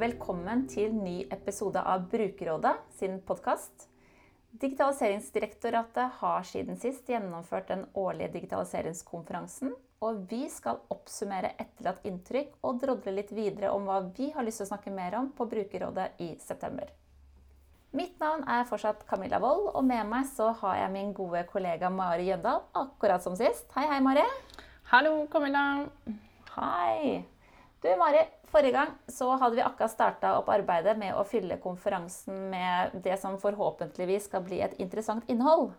velkommen til ny episode av Brukerrådet sin podkast. Digitaliseringsdirektoratet har siden sist gjennomført den årlige digitaliseringskonferansen. Og vi skal oppsummere etterlatt inntrykk og drodle litt videre om hva vi har lyst til å snakke mer om på Brukerrådet i september. Mitt navn er fortsatt Camilla Wold, og med meg så har jeg min gode kollega Mari Jøndal, akkurat som sist. Hei, hei, Mari. Hallo, Camilla. Hei. Du, Mari. Forrige gang så hadde vi akkurat starta opp arbeidet med å fylle konferansen med det som forhåpentligvis skal bli et interessant innhold.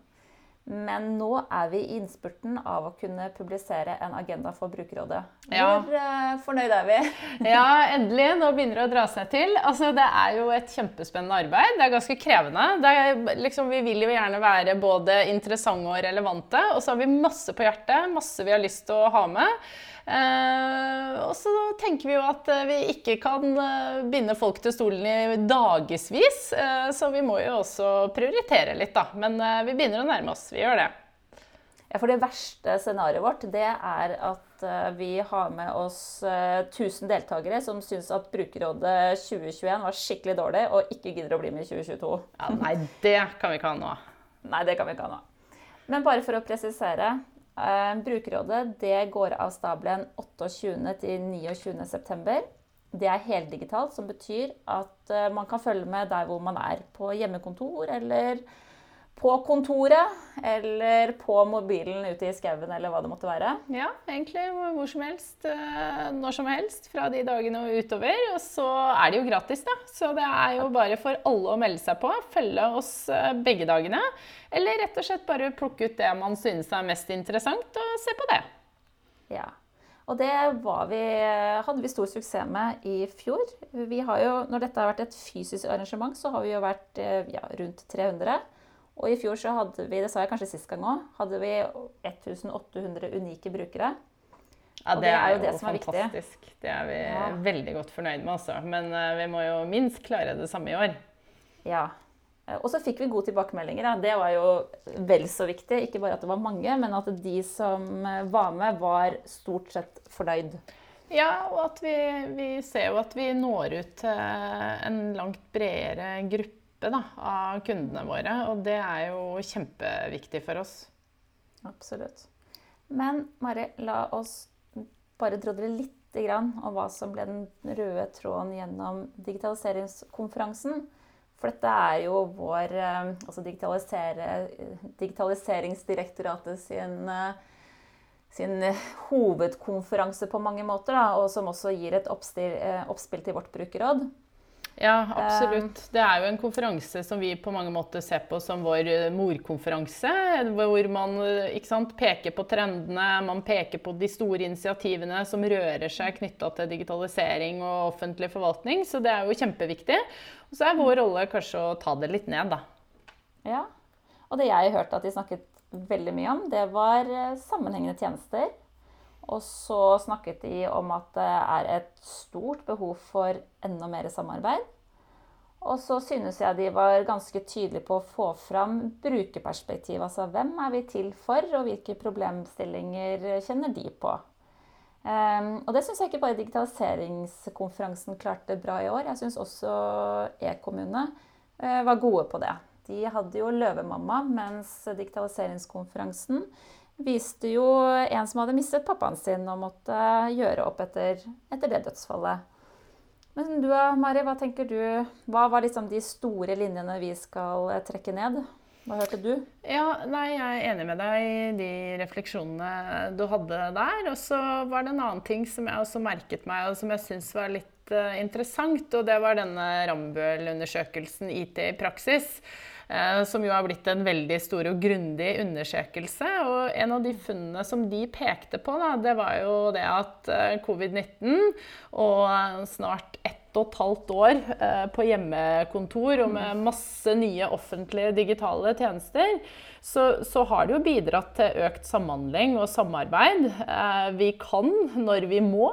Men nå er vi i innspurten av å kunne publisere en agenda for Brukerrådet. Hvor ja. fornøyd er vi? ja, endelig. Nå begynner det å dra seg til. Altså, det er jo et kjempespennende arbeid. Det er ganske krevende. Er, liksom, vi vil jo gjerne være både interessante og relevante. Og så har vi masse på hjertet, masse vi har lyst til å ha med. Eh, og så tenker vi jo at eh, vi ikke kan eh, binde folk til stolen i dagevis, eh, så vi må jo også prioritere litt, da. Men eh, vi begynner å nærme oss. Vi gjør det. Ja, for Det verste scenarioet vårt det er at eh, vi har med oss 1000 deltakere som syns at Brukerrådet 2021 var skikkelig dårlig og ikke gidder å bli med i 2022. Ja, nei, det kan vi ikke ha nå. Nei, det kan vi ikke ha nå. Men bare for å presisere. Eh, brukerrådet det går av stabelen 28. til 29. september. Det er heldigitalt, som betyr at eh, man kan følge med der hvor man er. På hjemmekontor eller på kontoret eller på mobilen ute i skauen eller hva det måtte være. Ja, egentlig hvor som helst. Eh, når som helst fra de dagene og utover. Og så er det jo gratis, da. Så det er jo bare for alle å melde seg på. Følge oss begge dagene. Eller rett og slett bare plukke ut det man synes er mest interessant, og se på det. Ja. Og det vi, hadde vi stor suksess med i fjor. Vi har jo, når dette har vært et fysisk arrangement, så har vi jo vært eh, ja, rundt 300. Og i fjor så hadde vi, det sa jeg kanskje sist gang òg, hadde vi 1800 unike brukere. Ja, det, det er, jo det som er fantastisk. viktig. Det er vi ja. veldig godt fornøyd med, altså. Men uh, vi må jo minst klare det samme i år. Ja, og så fikk vi gode tilbakemeldinger. Da. Det var jo vel så viktig. Ikke bare at det var mange, men at de som eh, var med, var stort sett fornøyd. Ja, og at vi, vi ser jo at vi når ut til en langt bredere gruppe da, av kundene våre. Og det er jo kjempeviktig for oss. Absolutt. Men Mari, la oss bare drodle litt om hva som ble den røde tråden gjennom digitaliseringskonferansen. For dette er jo vår eh, altså Digitaliseringsdirektoratet sin, eh, sin hovedkonferanse på mange måter, da, og som også gir et oppspill, eh, oppspill til vårt brukerråd. Ja, absolutt. Det er jo en konferanse som vi på mange måter ser på som vår morkonferanse. Hvor man sant, peker på trendene, man peker på de store initiativene som rører seg knytta til digitalisering og offentlig forvaltning. Så det er jo kjempeviktig. Og så er vår rolle kanskje å ta det litt ned, da. Ja. Og det jeg hørte at de snakket veldig mye om, det var eh, sammenhengende tjenester. Og så snakket de om at det er et stort behov for enda mer samarbeid. Og så synes jeg de var ganske tydelige på å få fram brukerperspektiv. Altså hvem er vi til for, og hvilke problemstillinger kjenner de på. Um, og det syns jeg ikke bare digitaliseringskonferansen klarte bra i år. Jeg syns også e-kommune uh, var gode på det. De hadde jo Løvemamma, mens digitaliseringskonferansen viste jo en som hadde mistet pappaen sin og måtte gjøre opp etter, etter det dødsfallet. Men du Mari, hva tenker du? Hva var liksom de store linjene vi skal trekke ned? Hva hørte du? Ja, nei, Jeg er enig med deg i de refleksjonene du hadde der. Og så var det en annen ting som jeg også merket meg, og som jeg syns var litt uh, interessant. Og det var denne Rambøll-undersøkelsen IT i praksis. Uh, som jo har blitt en veldig stor og grundig undersøkelse. Og en av de funnene som de pekte på, da, det var jo det at uh, covid-19 og snart ett og et halvt år eh, på hjemmekontor og med masse nye offentlige digitale tjenester, så, så, har det jo bidratt til økt samhandling og samarbeid. Eh, vi kan når vi må.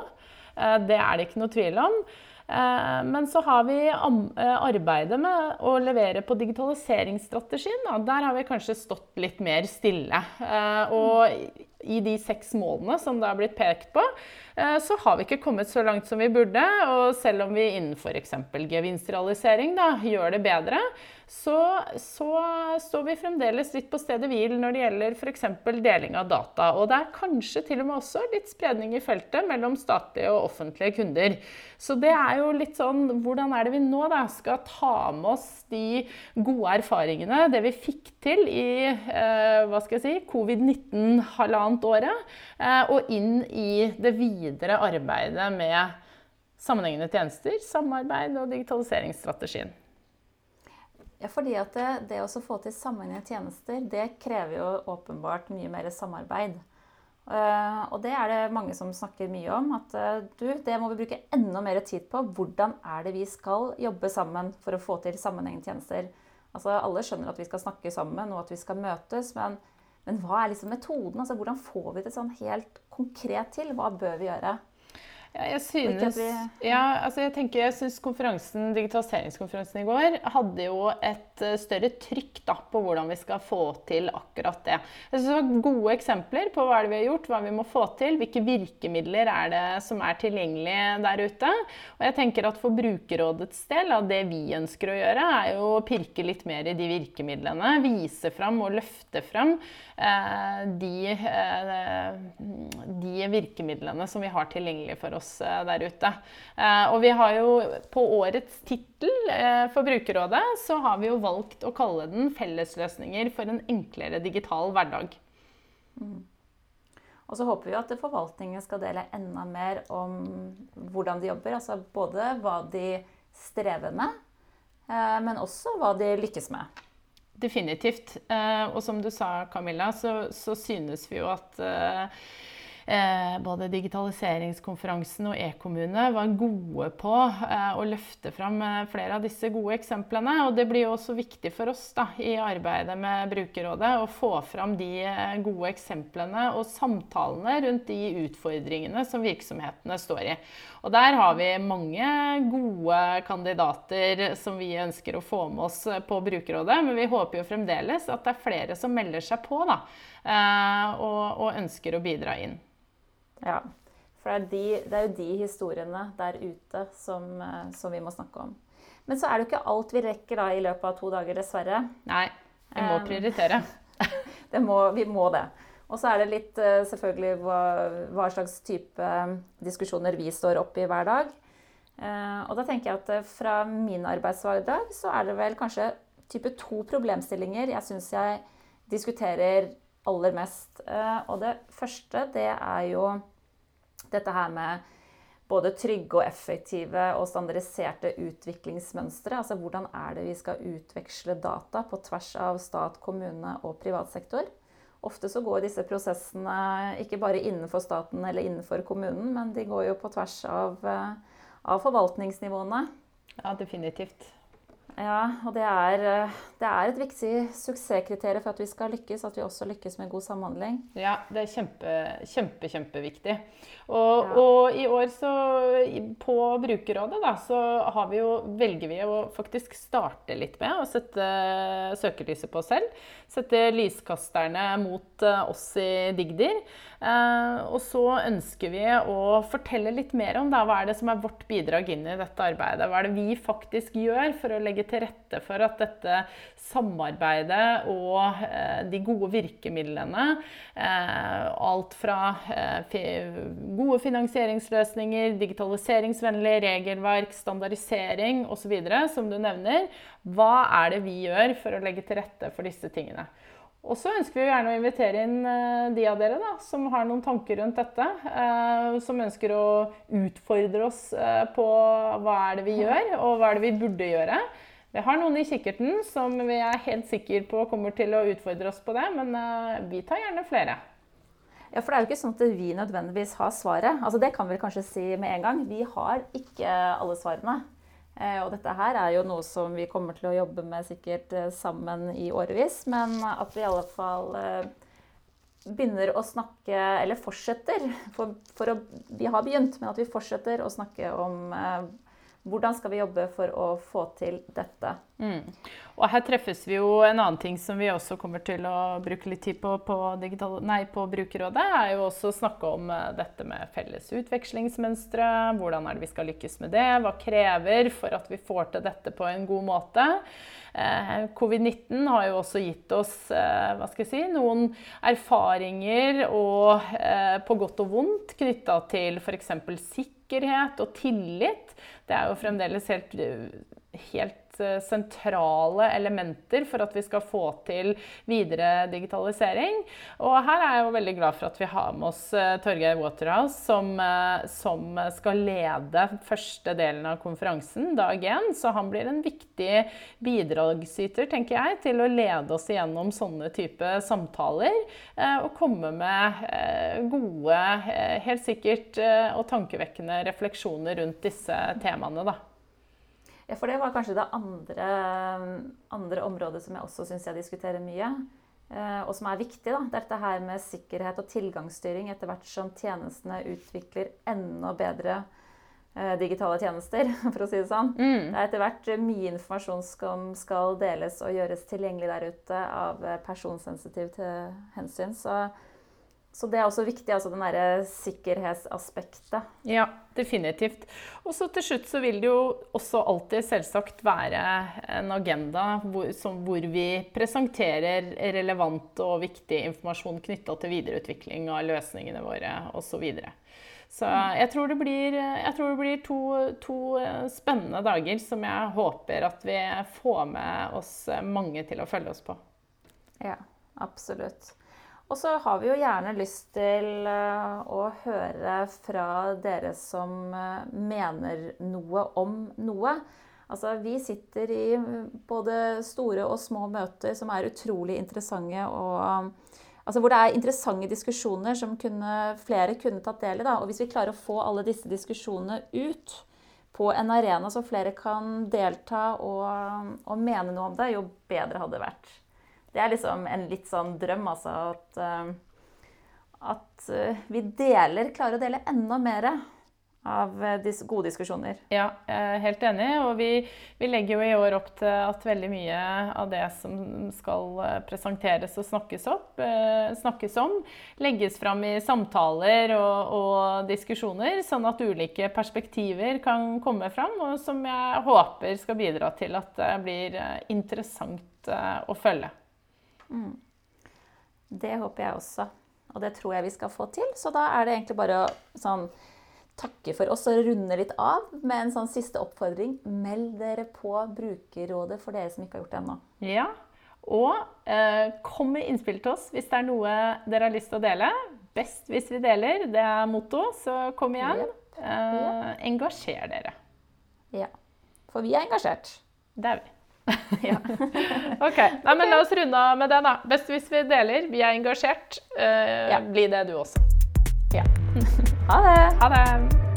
Eh, det er det ikke noe tvil om. Men så har vi arbeidet med å levere på digitaliseringsstrategien. Der har vi kanskje stått litt mer stille. Og i de seks målene som det har blitt pekt på, eh, så har vi ikke kommet så langt som vi burde. Og selv om vi innenfor f.eks. gevinstrealisering da, gjør det bedre, så, så, står vi fremdeles litt på stedet hvil når det gjelder f.eks. deling av data. Og det er kanskje til og med også litt spredning i feltet mellom statlige og offentlige kunder. Så det er jo litt sånn Hvordan er det vi nå da skal ta med oss de gode erfaringene, det vi fikk til i eh, hva skal jeg si, covid-19 halvannet året, eh, og inn i det videre arbeidet med sammenhengende tjenester, samarbeid og digitaliseringsstrategien? Ja, fordi at det, det å få til sammenhengende tjenester, det krever jo åpenbart mye mer samarbeid. Uh, og det er det mange som snakker mye om. At uh, du, det må vi bruke enda mer tid på. Hvordan er det vi skal jobbe sammen for å få til sammenhengende tjenester? Altså, alle skjønner at vi skal snakke sammen og at vi skal møtes, men, men hva er liksom metoden? Altså, hvordan får vi det sånn helt konkret til? Hva bør vi gjøre? Ja, jeg synes, ja, altså jeg tenker, jeg synes konferansen, digitaliseringskonferansen i går hadde jo et eh, større trykk da, på hvordan vi skal få til akkurat det. Jeg synes det var Gode eksempler på hva vi har gjort, hva vi må få til, hvilke virkemidler er det som er tilgjengelige der ute. Og jeg tenker at For Brukerrådets del, av det vi ønsker å gjøre, er jo å pirke litt mer i de virkemidlene. Vise fram og løfte fram eh, de, eh, de virkemidlene som vi har tilgjengelig for oss eh, der ute. Eh, og vi har jo på årets tittel eh, for Brukerrådet så har vi jo valgt å kalle den 'Fellesløsninger for en enklere digital hverdag'. Mm. Og så håper vi at forvaltningen skal dele enda mer om hvordan de jobber. Altså både hva de strever med, men også hva de lykkes med. Definitivt. Og som du sa, Camilla, så, så synes vi jo at Eh, både digitaliseringskonferansen og e-kommune var gode på eh, å løfte fram eh, flere av disse gode eksemplene. Og det blir jo også viktig for oss da, i arbeidet med Brukerrådet å få fram de gode eksemplene og samtalene rundt de utfordringene som virksomhetene står i. Og der har vi mange gode kandidater som vi ønsker å få med oss på Brukerrådet. Men vi håper jo fremdeles at det er flere som melder seg på da, og, og ønsker å bidra inn. Ja. For det er, de, det er, jo de historiene der ute som, eh, som, vi må snakke om. Men så er det jo ikke alt vi rekker da i løpet av to dager, dessverre. Nei, vi må prioritere. må, vi må det. Og så er det litt eh, selvfølgelig hva, hva, slags type eh, diskusjoner vi står opp i hver dag. Og da tenker jeg at fra min arbeidshverdag så er det vel kanskje type to problemstillinger jeg syns jeg diskuterer aller mest. Og det første, det er jo dette her med både trygge og effektive og standardiserte utviklingsmønstre. Altså hvordan er det vi skal utveksle data på tvers av stat, kommune og privat sektor. Ofte så går disse prosessene ikke bare innenfor staten eller innenfor kommunen, men de går jo på tvers av, eh, av forvaltningsnivåene. Ja, definitivt. Ja, og det er, eh, det er, et viktig suksesskriterium for at vi skal lykkes, at vi også lykkes med god samhandling. Ja, det er kjempe, kjempe, kjempeviktig. Og, ja. og i år så på Brukerrådet da, så vi jo, velger vi å faktisk starte litt med å sette søkelyset på oss selv. Sette lyskasterne mot eh, oss i Digdir. Eh, og så ønsker vi å fortelle litt mer om da, hva er det som er vårt bidrag inn i dette arbeidet. Hva er det vi faktisk gjør for å legge til rette for at dette samarbeidet og eh, de gode virkemidlene, eh, alt fra gode finansieringsløsninger, digitaliseringsvennlig regelverk, standardisering osv., som du nevner, hva er det vi gjør for å legge til rette for disse tingene? Og så ønsker vi gjerne å invitere inn eh, de av dere da, som har noen tanker rundt dette. Eh, som ønsker å utfordre oss eh, på hva er det vi gjør, og hva er det vi burde gjøre. Vi har noen i kikkerten som vi er helt sikre på kommer til å utfordre oss på det, men vi tar gjerne flere. Ja, for det er jo ikke sånn at vi nødvendigvis har svaret. Altså, det kan vi kanskje si med en gang. Vi har ikke alle svarene. Eh, og dette her er jo noe som vi kommer til å jobbe med sikkert eh, sammen i årevis. Men at vi i alle fall eh, begynner å snakke, eller fortsetter for, for å, Vi har begynt, men at vi fortsetter å snakke om Hvordan skal vi jobbe for å få til dette? Mm. Og her treffes vi jo en annen ting som vi også kommer til å bruke litt tid på på, digital, nei, på Brukerrådet, er jo også å snakke om uh, dette med felles utvekslingsmønstre. Hvordan er det vi skal lykkes med det? Hva krever for at vi får til dette på en god måte? Uh, Covid-19 har jo også gitt oss uh, hva skal jeg si, noen erfaringer og, på godt og vondt knytta til f.eks. sikkerhet og tillit. Det er jo fremdeles helt, helt Eh, sentrale elementer for at vi skal få til videre digitalisering. Og her er jeg jo veldig glad for at vi har med oss eh, Torgeir Waterhouse, som, eh, som skal lede første delen av konferansen, dag én. Så han blir en viktig bidragsyter, tenker jeg, til å lede oss igjennom sånne type samtaler. Og komme med gode, helt sikkert og tankevekkende refleksjoner rundt disse temaene. da. Ja, for det var kanskje det andre, andre området som jeg også syns jeg diskuterer mye. Eh, og som er viktig. da, Dette her med sikkerhet og tilgangsstyring etter hvert som tjenestene utvikler enda bedre eh, digitale tjenester, for å si det sånn. Mm. Det er etter hvert mye informasjon som skal deles og gjøres tilgjengelig der ute av personsensitive hensyn. Så så det er også viktig, altså den derre sikkerhetsaspektet. Ja, definitivt. Og så til slutt så vil det jo også alltid selvsagt være en agenda hvor, som, hvor vi presenterer relevant og viktig informasjon knytta til videreutvikling av løsningene våre osv. Så, jeg tror det blir, tror det blir to, to, spennende dager som jeg håper at vi får med oss mange til å følge oss på. Ja, absolutt. Og så har vi jo gjerne lyst til eh, å høre fra dere som eh, mener noe om noe. Altså, vi sitter i både store og små møter som er utrolig interessante. Og, altså, hvor det er interessante diskusjoner som kunne, flere kunne tatt del i. Da. Og hvis vi klarer å få alle disse diskusjonene ut på en arena så flere kan delta og, og mene noe om det, jo bedre hadde det vært. Det er liksom en litt sånn drøm, altså. At, uh, at uh, vi deler, klarer å dele enda mer av uh, gode diskusjoner. Ja, helt enig. Og vi, vi, legger jo i år opp til at veldig mye av det som skal presenteres og snakkes, opp, snakkes om, legges fram i samtaler og, og, diskusjoner, sånn at ulike perspektiver kan komme fram, og som jeg håper skal bidra til at det blir interessant å følge. Mm. Det håper jeg også. Og det tror jeg vi skal få til. Så da er det egentlig bare å sånn, takke for oss og runde litt av med en sånn siste oppfordring. Meld dere på Brukerrådet for dere som ikke har gjort det ennå. Ja, og eh, kom med innspill til oss hvis det er noe dere har lyst til å dele. Best hvis vi deler, det er motto, så kom igjen. Yep. Eh. Engasjer dere. Ja. For vi er engasjert. Det er vi. ja. ok. Nei, men la oss runde av med det, da. Best hvis vi deler. Vi er engasjert. Uh, ja. Bli det, du også. Ja. ha det. Ha det.